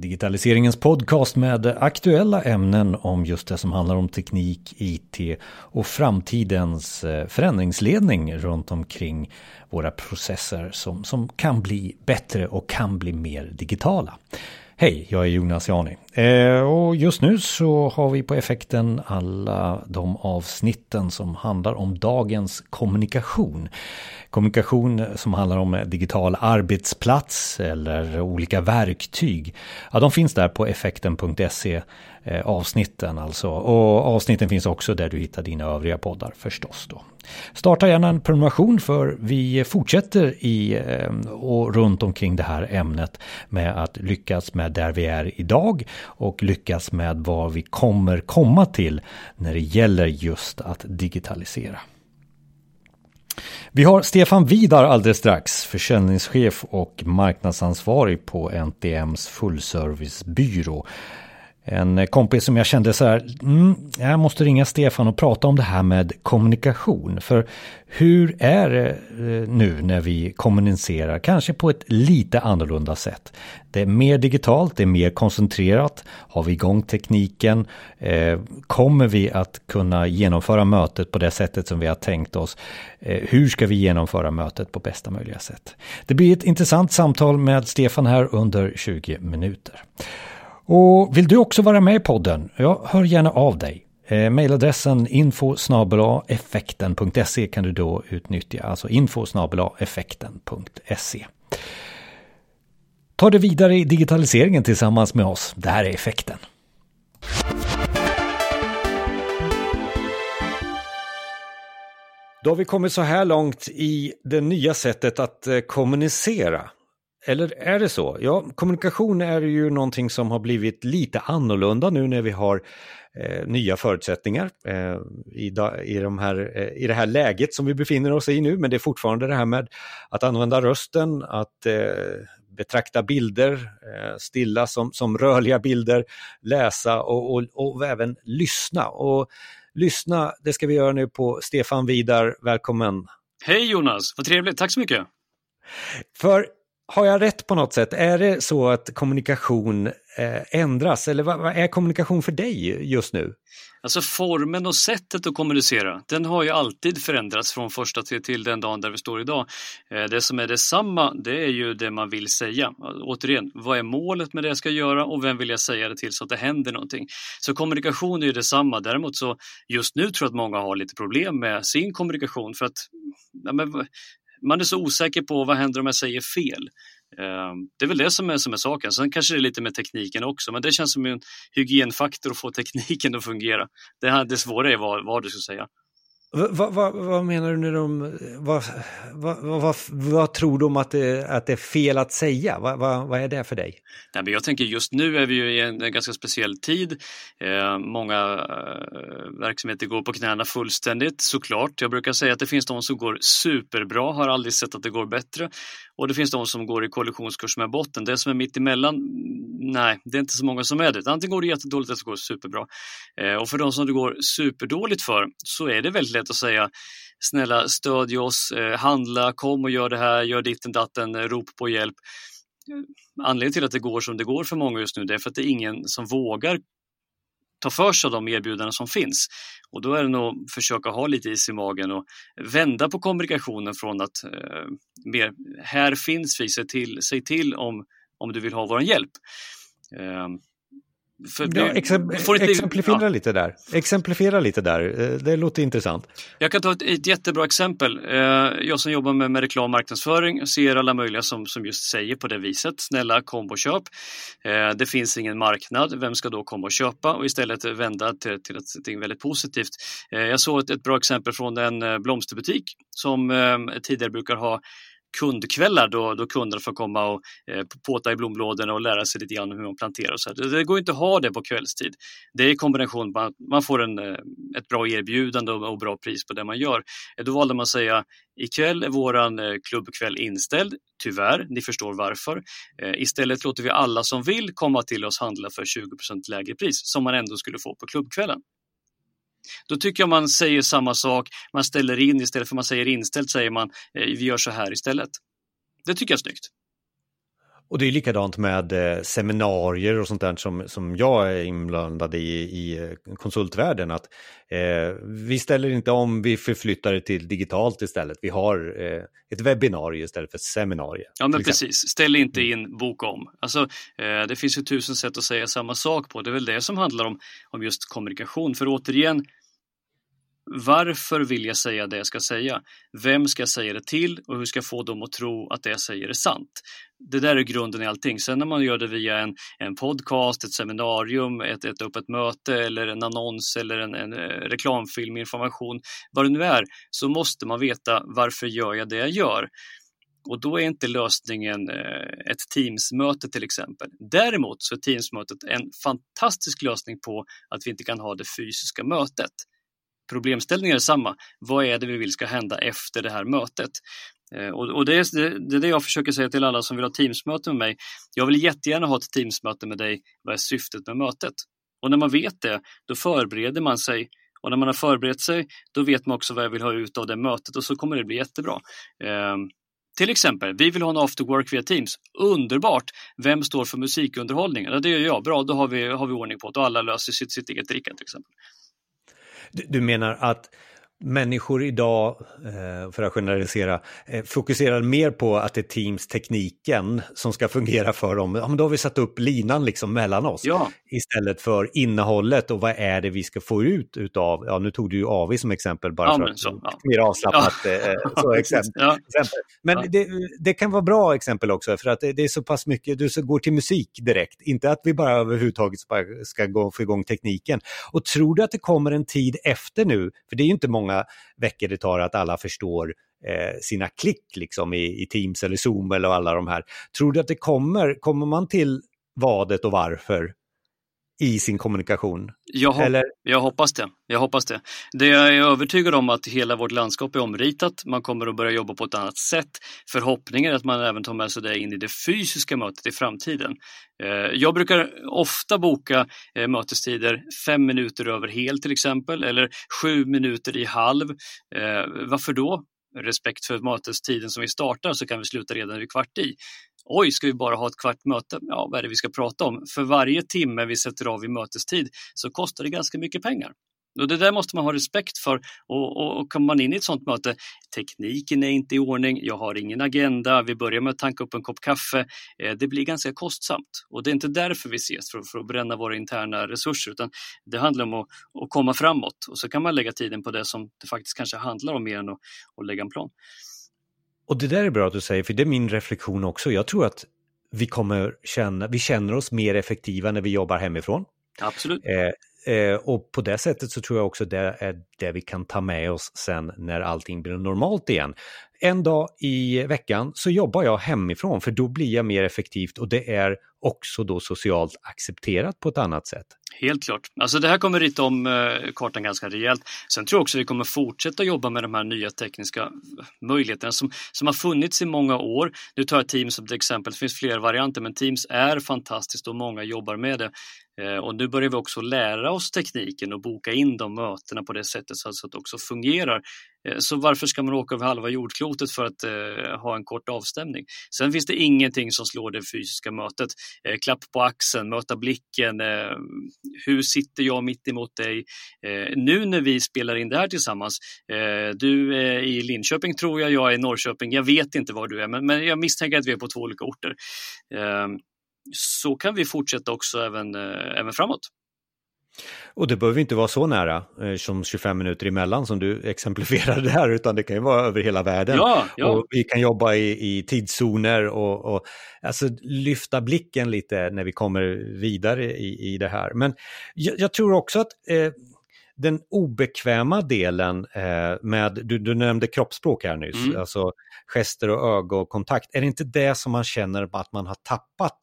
Digitaliseringens podcast med aktuella ämnen om just det som handlar om teknik, IT och framtidens eh, förändringsledning runt omkring våra processer som, som kan bli bättre och kan bli mer digitala. Hej, jag är Jonas Jani. Eh, och just nu så har vi på effekten alla de avsnitten som handlar om dagens kommunikation. Kommunikation som handlar om digital arbetsplats eller olika verktyg. Ja, de finns där på effekten.se eh, avsnitten alltså. Och avsnitten finns också där du hittar dina övriga poddar förstås då. Starta gärna en prenumeration för vi fortsätter i eh, och runt omkring det här ämnet med att lyckas med där vi är idag och lyckas med vad vi kommer komma till när det gäller just att digitalisera. Vi har Stefan Vidar alldeles strax, försäljningschef och marknadsansvarig på NTMs fullservicebyrå. En kompis som jag kände så här, mm, jag måste ringa Stefan och prata om det här med kommunikation. För hur är det eh, nu när vi kommunicerar, kanske på ett lite annorlunda sätt? Det är mer digitalt, det är mer koncentrerat. Har vi igång tekniken? Eh, kommer vi att kunna genomföra mötet på det sättet som vi har tänkt oss? Eh, hur ska vi genomföra mötet på bästa möjliga sätt? Det blir ett intressant samtal med Stefan här under 20 minuter. Och vill du också vara med i podden? Ja, hör gärna av dig. Eh, mailadressen info effekten.se kan du då utnyttja, alltså info effekten.se. Ta det vidare i digitaliseringen tillsammans med oss. Det här är effekten. Då har vi kommit så här långt i det nya sättet att eh, kommunicera. Eller är det så? Ja, kommunikation är ju någonting som har blivit lite annorlunda nu när vi har eh, nya förutsättningar eh, i, i, de här, eh, i det här läget som vi befinner oss i nu. Men det är fortfarande det här med att använda rösten, att eh, betrakta bilder, eh, stilla som, som rörliga bilder, läsa och, och, och även lyssna. Och lyssna, det ska vi göra nu på Stefan Vidar. Välkommen! Hej Jonas, vad trevligt, tack så mycket! För har jag rätt på något sätt? Är det så att kommunikation eh, ändras? Eller vad, vad, är kommunikation för dig just nu? Alltså formen och sättet att kommunicera, den har ju alltid förändrats från första till, till den dagen där vi står idag. Eh, det som är detsamma, det är ju det man vill säga. Återigen, vad är målet med det jag ska göra och vem vill jag säga det till så att det händer någonting? Så kommunikation är ju detsamma. Däremot så just nu tror jag att många har lite problem med sin kommunikation för att ja, men, man är så osäker på vad händer om jag säger fel. Ehm, det är väl det som är, som är saken. Sen kanske det är lite med tekniken också, men det känns som en hygienfaktor att få tekniken att fungera. Det, här, det svåra är vad, vad du ska säga. Vad, vad, vad, menar du när de, vad, vad, vad, tror de att det, att det är fel att säga? Vad, är det för dig? Nej, men jag tänker just nu är vi ju i en, en ganska speciell tid. Eh, många eh, verksamheter går på knäna fullständigt såklart. Jag brukar säga att det finns de som går superbra, har aldrig sett att det går bättre. Och det finns de som går i kollisionskurs med botten. Det som är mitt emellan, nej, det är inte så många som är det. Antingen går det jättedåligt eller så går det superbra. Eh, och för de som det går superdåligt för så är det väldigt lätt att säga snälla stödj oss, eh, handla, kom och gör det här, gör ditten datten, eh, rop på hjälp. Eh, anledningen till att det går som det går för många just nu det är för att det är ingen som vågar ta för sig av de erbjudanden som finns. Och då är det nog att försöka ha lite is i magen och vända på kommunikationen från att eh, mer, här finns vi, säg till, säg till om, om du vill ha vår hjälp. Eh, för, ja, exemplifiera ja. lite där. Exemplifiera lite där. Eh, det låter intressant. Jag kan ta ett, ett jättebra exempel. Eh, jag som jobbar med, med reklam och marknadsföring ser alla möjliga som, som just säger på det viset. Snälla kom och köp. Eh, det finns ingen marknad. Vem ska då komma och köpa? Och istället vända till, till något väldigt positivt. Jag såg ett, ett bra exempel från en blomsterbutik som tidigare brukar ha kundkvällar då, då kunderna får komma och eh, påta i blomlådorna och lära sig lite grann hur man planterar. Och så det, det, går inte att ha det på kvällstid. Det är i kombination, att man får en, eh, ett bra erbjudande och, och, bra pris på det man gör. Eh, då valde man att säga ikväll är våran eh, klubbkväll inställd. Tyvärr, ni förstår varför. Eh, istället låter vi alla som vill komma till oss handla för 20% lägre pris som man ändå skulle få på klubbkvällen. Då tycker jag man säger samma sak, man ställer in istället för man säger inställt säger man eh, vi gör så här istället. Det tycker jag är snyggt. Och det är likadant med eh, seminarier och sånt där som, som jag är inblandad i i eh, konsultvärlden. Att, eh, vi ställer inte om, vi förflyttar det till digitalt istället. Vi har eh, ett webbinarie istället för seminarier. Ja men precis, ställ inte mm. in, boka om. Alltså, eh, det finns ju tusen sätt att säga samma sak på. Det är väl det som handlar om, om just kommunikation. För återigen, varför vill jag säga det jag ska säga? Vem ska jag säga det till och hur ska jag få dem att tro att det jag säger är sant? Det där är grunden i allting. Sen när man gör det via en, en podcast, ett seminarium, ett, ett öppet möte eller en annons eller en, en eh, reklamfilm, information, vad det nu är, så måste man veta varför gör jag det jag gör? Och då är inte lösningen eh, ett Teamsmöte till exempel. Däremot så är Teamsmötet en fantastisk lösning på att vi inte kan ha det fysiska mötet problemställningen är samma. Vad är det vi vill ska hända efter det här mötet? Eh, och, det, är, det, det jag försöker säga till alla som vill ha Teamsmöte med mig. Jag vill jättegärna ha ett Teamsmöte med dig. Vad är syftet med mötet? Och när man vet det, då förbereder man sig och när man har förberett sig, då vet man också vad jag vill ha ut av det mötet och så kommer det bli jättebra. Ehm, till exempel, vi vill ha en after work via Teams. Underbart! Vem står för musikunderhållning? Ja, det gör jag. Bra, då har vi, har vi ordning på det och alla löser sitt, sitt eget dricka till exempel. Du menar att människor idag, eh, för att generalisera, eh, fokuserar mer på att det är Teams-tekniken som ska fungera för dem. Ja, men då har vi satt upp linan liksom mellan oss. Ja. Istället för innehållet och vad är det vi ska få ut utav, ja nu tog du ju AVI som exempel bara ja, för att så, ja. mer avslappnat. Eh, så exempel. Men det, det, kan vara bra exempel också för att det, det, är så pass mycket, du går till musik direkt, inte att vi bara överhuvudtaget ska gå, få igång tekniken. Och tror du att det kommer en tid efter nu, för det är ju inte många många veckor det tar att alla förstår eh, sina klick liksom i, i, Teams eller Zoom eller alla de här. Tror du att det kommer, kommer man till vadet och varför i sin kommunikation? Jag, ho Eller? jag hoppas det. Jag hoppas det. Det jag är övertygad om att hela vårt landskap är omritat. Man kommer att börja jobba på ett annat sätt. Förhoppningen är att man även tar med sig det in i det fysiska mötet i framtiden. Eh, jag brukar ofta boka eh, mötestider fem minuter över hel till exempel eller sju minuter i halv. Eh, varför då? respekt för mötestiden som vi startar så kan vi sluta redan vid kvart i. Oj, ska vi bara ha ett kvart möte? Ja, vad är det vi ska prata om? För varje timme vi sätter av i mötestid så kostar det ganska mycket pengar. Och det där måste man ha respekt för och, och, och kommer man in i ett sådant möte, tekniken är inte i ordning, jag har ingen agenda, vi börjar med att tanka upp en kopp kaffe. Eh, det blir ganska kostsamt och det är inte därför vi ses, för, för att bränna våra interna resurser, utan det handlar om att, att, komma framåt och så kan man lägga tiden på det som det faktiskt kanske handlar om mer än att, att lägga en plan. Och det där är bra att du säger, för det är min reflektion också. Jag tror att vi kommer känna, vi känner oss mer effektiva när vi jobbar hemifrån. Absolut. Eh, Eh, och på det sättet så tror jag också det är det vi kan ta med oss sen när allting blir normalt igen. En dag i veckan så jobbar jag hemifrån för då blir jag mer effektivt och det är också då socialt accepterat på ett annat sätt. Helt klart. Alltså det här kommer rita om eh, kartan ganska rejält. Sen tror jag också vi kommer fortsätta jobba med de här nya tekniska möjligheterna som, som har funnits i många år. Nu tar jag Teams som ett exempel, det finns fler varianter men Teams är fantastiskt och många jobbar med det. Eh, och nu börjar vi också lära oss tekniken och boka in de mötena på det sättet så att det också fungerar. Eh, så varför ska man åka över halva jordklotet för att eh, ha en kort avstämning? Sen finns det ingenting som slår det fysiska mötet. Eh, klapp på axeln, möta blicken, eh, hur sitter jag mitt emot dig? Eh, nu när vi spelar in det här tillsammans, du är i Linköping tror jag, jag är i Norrköping, jag vet inte var du är, men, men jag misstänker att vi är på två olika orter så kan vi fortsätta också även, eh, även framåt. Och det behöver inte vara så nära eh, som 25 minuter emellan som du exemplifierade här, utan det kan ju vara över hela världen. Ja, ja. Och vi kan jobba i, i tidszoner och, och alltså lyfta blicken lite när vi kommer vidare i, i det här. Men jag, jag tror också att eh, den obekväma delen eh, med, du, du nämnde kroppsspråk här nyss, mm. alltså gester och ögonkontakt, är det inte det som man känner att man har tappat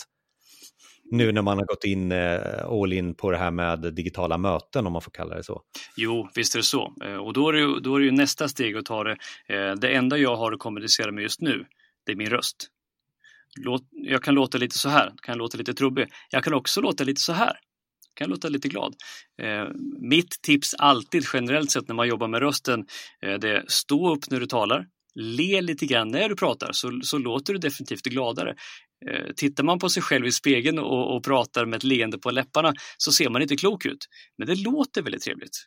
nu när man har gått in eh, all in på det här med digitala möten om man får kalla det så. Jo, visst är det så. Eh, och då är det, ju, då är det ju nästa steg att ta det. Eh, det enda jag har att kommunicera med just nu, det är min röst. Låt, jag kan låta lite så här, kan låta lite trubbig. Jag kan också låta lite så här kan låta lite glad. Eh, mitt tips alltid generellt sett när man jobbar med rösten, eh, det är stå upp när du talar, le lite grann när du pratar så, så låter du definitivt gladare. Eh, tittar man på sig själv i spegeln och, och, pratar med ett leende på läpparna så ser man inte klok ut. Men det låter väldigt trevligt.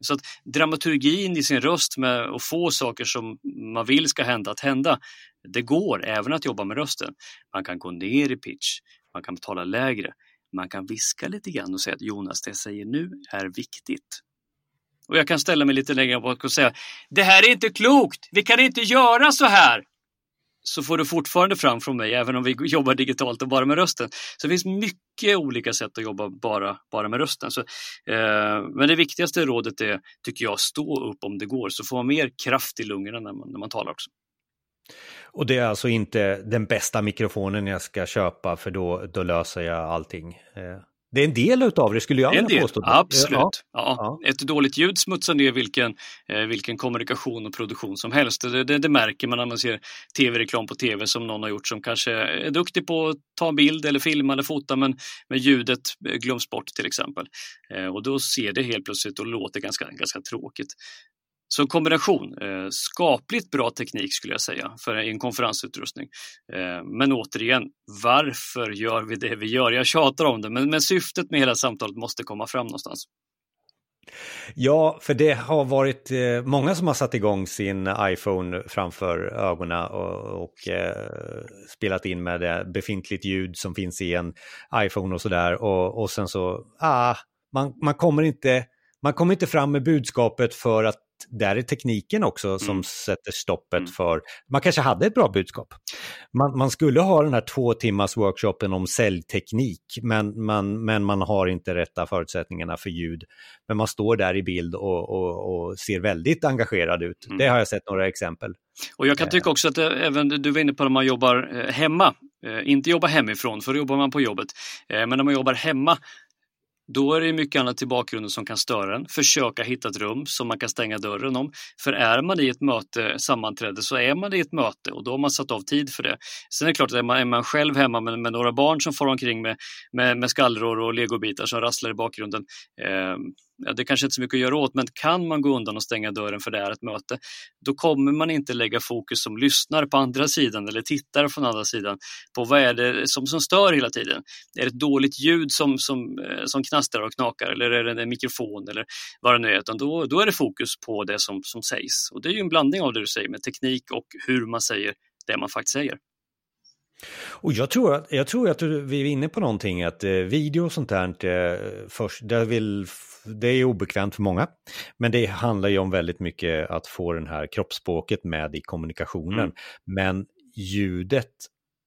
Så att dramaturgin i sin röst med att få saker som man vill ska hända att hända, det går även att jobba med rösten. Man kan gå ner i pitch, man kan tala lägre, man kan viska lite grann och säga att Jonas, det jag säger nu är viktigt. Och jag kan ställa mig lite längre bak och säga, det här är inte klokt, vi kan inte göra så här så får du fortfarande fram från mig, även om vi jobbar digitalt och bara med rösten. Så det finns mycket olika sätt att jobba bara, bara med rösten. Så, eh, men det viktigaste rådet är, tycker jag, stå upp om det går, så får man mer kraft i lungorna när man, när man talar också. Och det är alltså inte den bästa mikrofonen jag ska köpa för då, då löser jag allting. Eh, det är en del av det skulle jag vilja påstå. Absolut. Ja. Ja. Ett dåligt ljud smutsar ner vilken, eh, vilken kommunikation och produktion som helst. Det, det, det märker man när man ser tv-reklam på tv som någon har gjort som kanske är duktig på att ta en bild eller filma eller fota men, men ljudet glöms bort till exempel. Eh, och då ser det helt plötsligt och låter ganska, ganska tråkigt. Så en kombination, eh, skapligt bra teknik skulle jag säga för en konferensutrustning. Eh, men återigen, varför gör vi det vi gör? Jag tjatar om det, men, men syftet med hela samtalet måste komma fram någonstans. Ja, för det har varit eh, många som har satt igång sin iPhone framför ögonen och, och eh, spelat in med det befintligt ljud som finns i en iPhone och sådär. Och, och sen så, ah, man, man, kommer inte, man kommer inte fram med budskapet för att där är tekniken också som mm. sätter stoppet mm. för, man kanske hade ett bra budskap. Man, man, skulle ha den här två timmars workshopen om säljteknik, men man, men man har inte rätta förutsättningarna för ljud. Men man står där i bild och, och, och ser väldigt engagerad ut. Mm. Det har jag sett några exempel. Och jag kan eh. tycka också att det, även du var inne på när man jobbar eh, hemma, eh, inte jobba hemifrån, för då jobbar man på jobbet. Men när man jobbar hemma då är det mycket annat i bakgrunden som kan störa en. Försöka hitta ett rum som man kan stänga dörren om. För är man i ett möte, sammanträde, så är man i ett möte och då har man satt av tid för det. Sen är det klart att är man, är man själv hemma med, med, några barn som får omkring med, med, med skallror och legobitar som rasslar i bakgrunden, eh, ja, det kanske inte är så mycket att göra åt, men kan man gå undan och stänga dörren för det är ett möte, då kommer man inte lägga fokus som lyssnar på andra sidan eller tittar från andra sidan på vad är det som, som stör hela tiden. Är det ett dåligt ljud som, som, eh, som knastrar och knakar eller är det en mikrofon eller vad det nu är, utan då, då är det fokus på det som, som sägs. Och det är ju en blandning av det du säger med teknik och hur man säger det man faktiskt säger. Och jag tror, att, jag tror att vi är inne på någonting, att eh, video och sånt där, eh, först, det, vill, det är obekvämt för många. Men det handlar ju om väldigt mycket att få den här kroppsspråket med i kommunikationen. Mm. Men ljudet,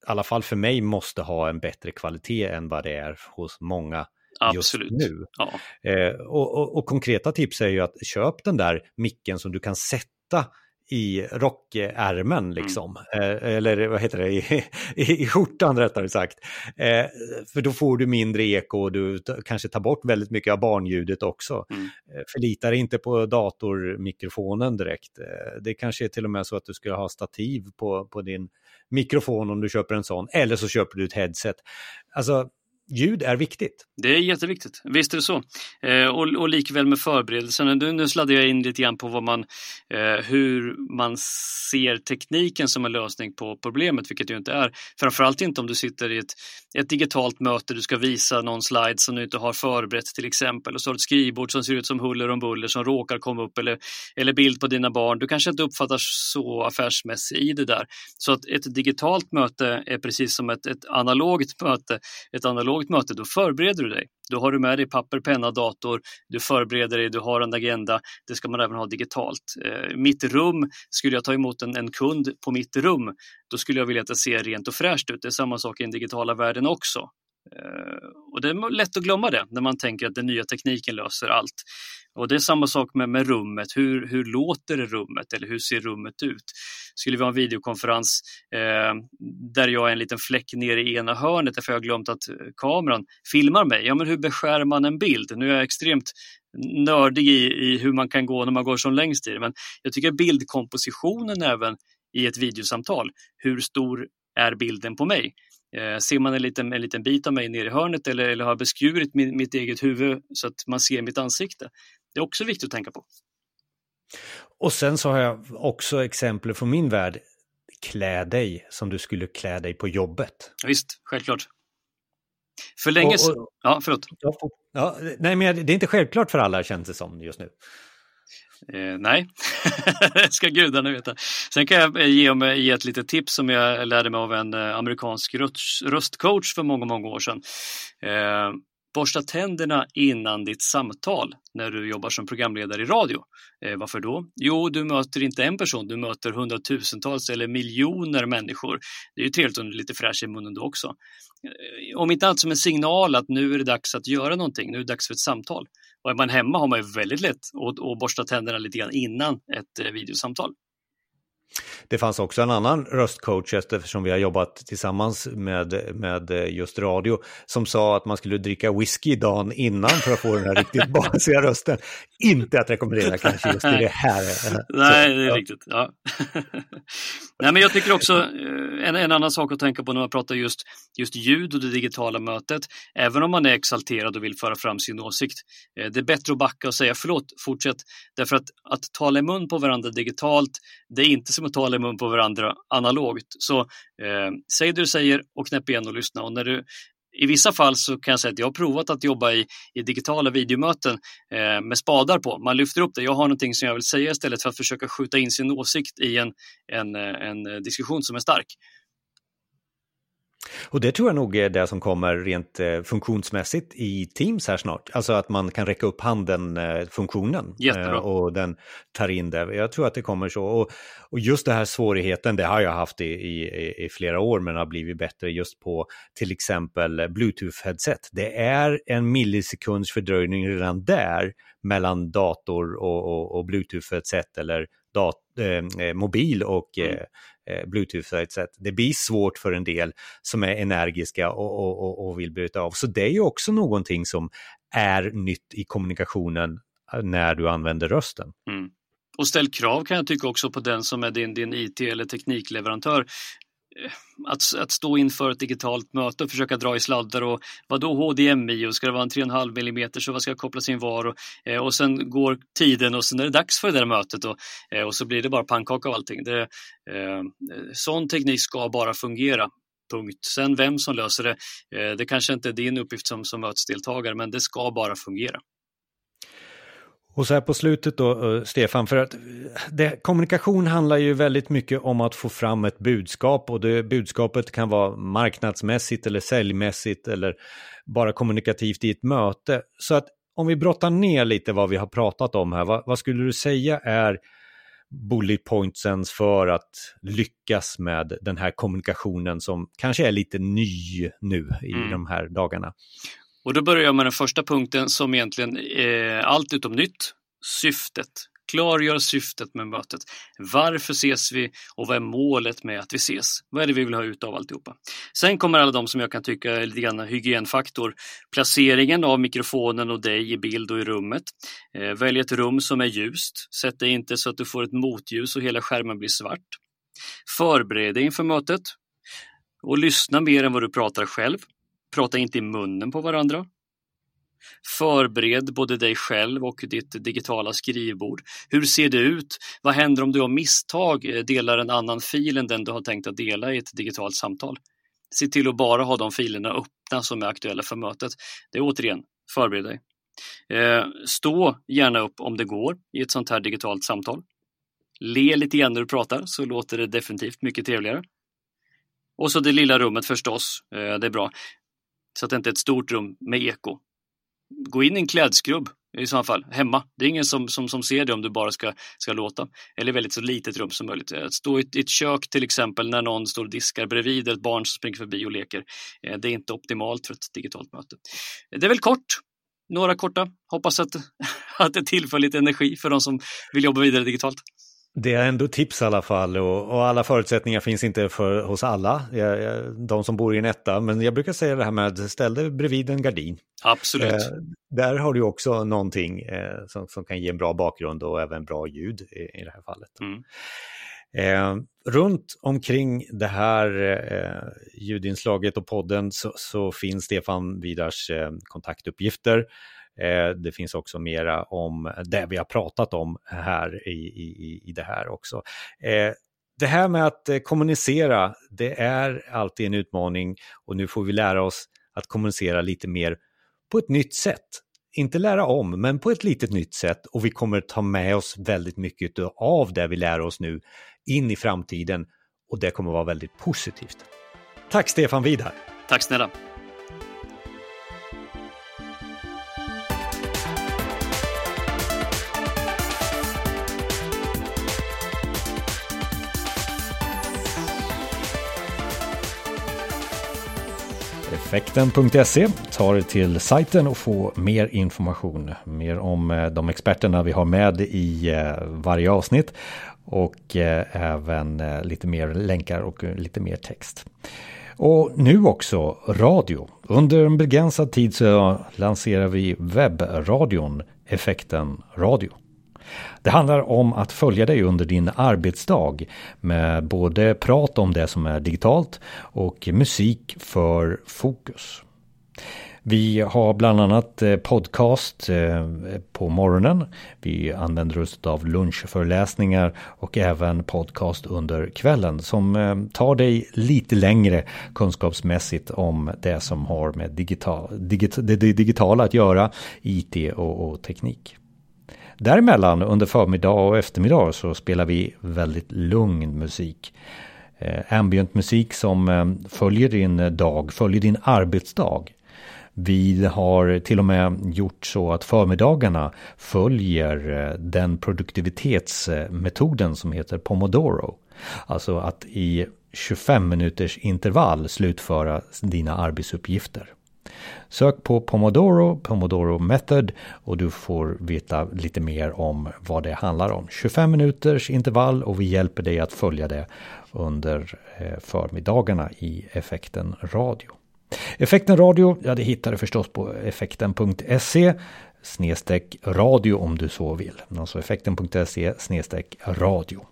i alla fall för mig, måste ha en bättre kvalitet än vad det är hos många Absolut. just nu. Ja. Eh, och, och, och, konkreta tips är ju att köp den där micken som du kan sätta i rockärmen mm. liksom. Eh, eller vad heter det, I, i, i skjortan rättare sagt. Eh, för då får du mindre eko och du kanske tar bort väldigt mycket av barnljudet också. Mm. Eh, förlita dig inte på datormikrofonen direkt. Eh, det kanske är till och med så att du skulle ha stativ på, på din mikrofon om du köper en sån. Eller så köper du ett headset. Alltså ljud är viktigt. Det är jätteviktigt, visst är det så. Eh, och, och likväl med förberedelserna. Nu, nu sladdar jag in lite grann på vad man, eh, hur man ser tekniken som en lösning på problemet, vilket det ju inte är. Framförallt inte om du sitter i ett, ett digitalt möte, du ska visa någon slide som du inte har förberett till exempel och så har du ett skrivbord som ser ut som huller om buller som råkar komma upp eller, eller bild på dina barn. Du kanske inte uppfattar så affärsmässigt i det där. Så att ett digitalt möte är precis som ett, ett analogt möte. Ett analogt ett möte, då förbereder du dig. Då har du med dig papper, penna, dator, du förbereder dig, du har en agenda. Det ska man även ha digitalt. Eh, mitt rum, skulle jag ta emot en, en kund på mitt rum, då skulle jag vilja att det ser rent och fräscht ut. Det är samma sak i den digitala världen också. Eh, och det är lätt att glömma det när man tänker att den nya tekniken löser allt. Och det är samma sak med, med rummet. Hur, hur låter rummet eller hur ser rummet ut? Skulle vi ha en videokonferens eh, där jag är en liten fläck nere i ena hörnet därför jag har glömt att eh, kameran filmar mig. Ja, men hur beskär man en bild? Nu är jag extremt nördig i, i hur man kan gå när man går som längst i det, men jag tycker bildkompositionen även i ett videosamtal. Hur stor är bilden på mig? Eh, ser man en liten, en liten bit av mig nere i hörnet eller, eller har beskurit min, mitt eget huvud så att man ser mitt ansikte? Det är också viktigt att tänka på. Och sen så har jag också exempel från min värld. klä dig som du skulle klä dig på jobbet. Visst, självklart. För länge sedan... Ja, förlåt. Ja, nej, men det är inte självklart för alla känns det som just nu. Eh, nej, det ska gudarna veta. Sen kan jag eh, ge, eh, ge ett litet tips som jag lärde mig av en eh, amerikansk röstcoach för många, många år sedan. Eh, borsta tänderna innan ditt samtal när du jobbar som programledare i radio. Eh, varför då? Jo, du möter inte en person, du möter hundratusentals eller miljoner människor. Det är ju trevligt om du är lite fräsch i munnen då också. Eh, om inte annat som en signal att nu är det dags att göra någonting, nu är det dags för ett samtal. Och är man hemma har man ju väldigt lätt att, att borsta tänderna lite grann innan ett eh, videosamtal. Det fanns också en annan röstcoach eftersom vi har jobbat tillsammans med, med just radio som sa att man skulle dricka whisky dagen innan för att få den här riktigt basiga rösten. Inte att rekommendera kanske just i det här. Nej, det är riktigt. Ja. Nej, men jag tycker också eh, en, en annan sak att tänka på när man pratar just, just ljud och det digitala mötet. Även om man är exalterad och vill föra fram sin åsikt. Eh, det är bättre att backa och säga förlåt, fortsätt. Därför att att tala i mun på varandra digitalt, det är inte som att tala i mun på varandra analogt. Så eh, säg det du säger och knäpp igen och lyssna. Och när du, I vissa fall så kan jag säga att jag har provat att jobba i, i digitala videomöten eh, med spadar på. Man lyfter upp det. Jag har någonting som jag vill säga istället för att försöka skjuta in sin åsikt i en, en, eh, en eh, diskussion som är stark. Och det tror jag nog är det som kommer rent eh, funktionsmässigt i Teams här snart. Alltså att man kan räcka upp handen-funktionen eh, eh, och den tar in det. Jag tror att det kommer så. Och, och just den här svårigheten, det har jag haft i, i, i, flera år men har blivit bättre just på till exempel Bluetooth-headset. Det är en millisekunds fördröjning redan där mellan dator och, och, och Bluetooth-headset eller dat, eh, mobil och mm. eh, Eh, Bluetooth-headset. Det blir svårt för en del som är energiska och, och, och, och vill bryta av. Så det är ju också någonting som är nytt i kommunikationen eh, när du använder rösten. Mm. Och ställ krav kan jag tycka också på den som är din, din IT eller teknikleverantör Eh, att, att stå inför ett digitalt möte och försöka dra i sladdar och vad då HDMI och ska det vara en 3,5 mm så vad ska kopplas in var och, eh, och sen går tiden och sen är det dags för det där mötet och, eh, och så blir det bara pannkaka av allting. Det, eh, sån teknik ska bara fungera. Punkt. Sen vem som löser det, eh, det kanske inte är din uppgift som, som mötesdeltagare men det ska bara fungera. Och så här på slutet då, eh, Stefan, för att det, kommunikation handlar ju väldigt mycket om att få fram ett budskap och det budskapet kan vara marknadsmässigt eller säljmässigt eller bara kommunikativt i ett möte. Så att om vi brottar ner lite vad vi har pratat om här, vad, vad skulle du säga är bullet pointsens för att lyckas med den här kommunikationen som kanske är lite ny nu i mm. de här dagarna? Och då börjar jag med den första punkten som egentligen är allt utom nytt, syftet. Klargör syftet med mötet. Varför ses vi och vad är målet med att vi ses? Vad är det vi vill ha ut av alltihopa? Sen kommer alla de som jag kan tycka är lite grann hygienfaktor. Placeringen av mikrofonen och dig i bild och i rummet. Eh, välj ett rum som är ljust. Sätt dig inte så att du får ett motljus och hela skärmen blir svart. Förbered dig inför mötet och lyssna mer än vad du pratar själv. Prata inte i munnen på varandra. Förbered både dig själv och ditt digitala skrivbord. Hur ser det ut? Vad händer om du av misstag eh, delar en annan fil än den du har tänkt att dela i ett digitalt samtal? Se till att bara ha de filerna öppna som är aktuella för mötet. Det är återigen, förbered dig. Eh, stå gärna upp om det går i ett sånt här digitalt samtal. Le lite grann när du pratar så låter det definitivt mycket trevligare. Och så det lilla rummet förstås, eh, det är bra. Så att det inte är ett stort rum med eko. Gå in i en klädskrubb i så fall, hemma. Det är ingen som, som, som ser det om du bara ska, ska låta. Eller väldigt så litet rum som möjligt. Att stå i, i ett kök till exempel när någon står och diskar bredvid ett barn som springer förbi och leker. Eh, det är inte optimalt för ett digitalt möte. Eh, det är väl kort. Några korta. Hoppas att, att det tillför lite energi för de som vill jobba vidare digitalt. Det är ändå tips i alla fall och, och, alla förutsättningar finns inte för, hos alla, jag, jag, de som bor i en etta. Men jag brukar säga det här med ställ dig bredvid en gardin. Absolut. Eh, där har du också någonting eh, som, som, kan ge en bra bakgrund och även bra ljud i, i det här fallet. Mm. Eh, runt omkring det här eh, ljudinslaget och podden så, så finns Stefan Vidars eh, kontaktuppgifter. Eh, det finns också mera om det vi har pratat om här i, i, i det här också. Eh, det här med att eh, kommunicera, det är alltid en utmaning och nu får vi lära oss att kommunicera lite mer på ett nytt sätt. Inte lära om, men på ett litet nytt sätt och vi kommer ta med oss väldigt mycket av det vi lär oss nu in i framtiden och det kommer vara väldigt positivt. Tack Stefan Vidar! Tack snälla! Effekten.se tar till sajten och får mer information. Mer om eh, de experterna vi har med i eh, varje avsnitt och eh, även lite mer länkar och lite mer text. Och nu också radio. Under en begränsad tid så lanserar vi webbradion Effekten Radio. Det handlar om att följa dig under din arbetsdag med både prat om det som är digitalt och musik för fokus. Vi har bland annat eh, podcast eh, på morgonen. Vi använder oss av lunchföreläsningar och även podcast under kvällen som eh, tar dig lite längre kunskapsmässigt om det som har med digital, digit, det digitala att göra, IT och, och teknik. Däremellan under förmiddag och eftermiddag så spelar vi väldigt lugn musik. Eh, ambient musik som eh, följer din eh, dag, följer din arbetsdag. Vi har till och med gjort så att förmiddagarna följer eh, den produktivitetsmetoden som heter Pomodoro. Alltså att i 25 minuters intervall slutföra dina arbetsuppgifter. Sök på Pomodoro, Pomodoro Method och du får veta lite mer om vad det handlar om. 25 minuters intervall och vi hjälper dig att följa det under eh, förmiddagarna i Effekten Radio. Effekten Radio, ja det hittar du förstås på effekten.se snedstreck radio om du så vill. Alltså effekten.se snedstreck radio.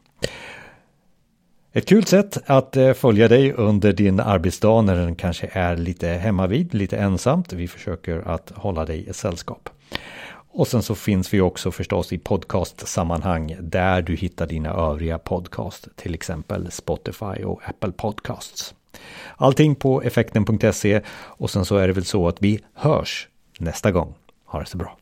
Ett kul sätt att eh, följa dig under din arbetsdag när den kanske är lite hemmavid, lite ensamt. Vi försöker att hålla dig i sällskap. Och sen så finns vi också förstås i podcastsammanhang där du hittar dina övriga podcast, till exempel Spotify och Apple Podcasts. Allting på effekten.se och sen så är det väl så att vi hörs nästa gång. Ha det så bra.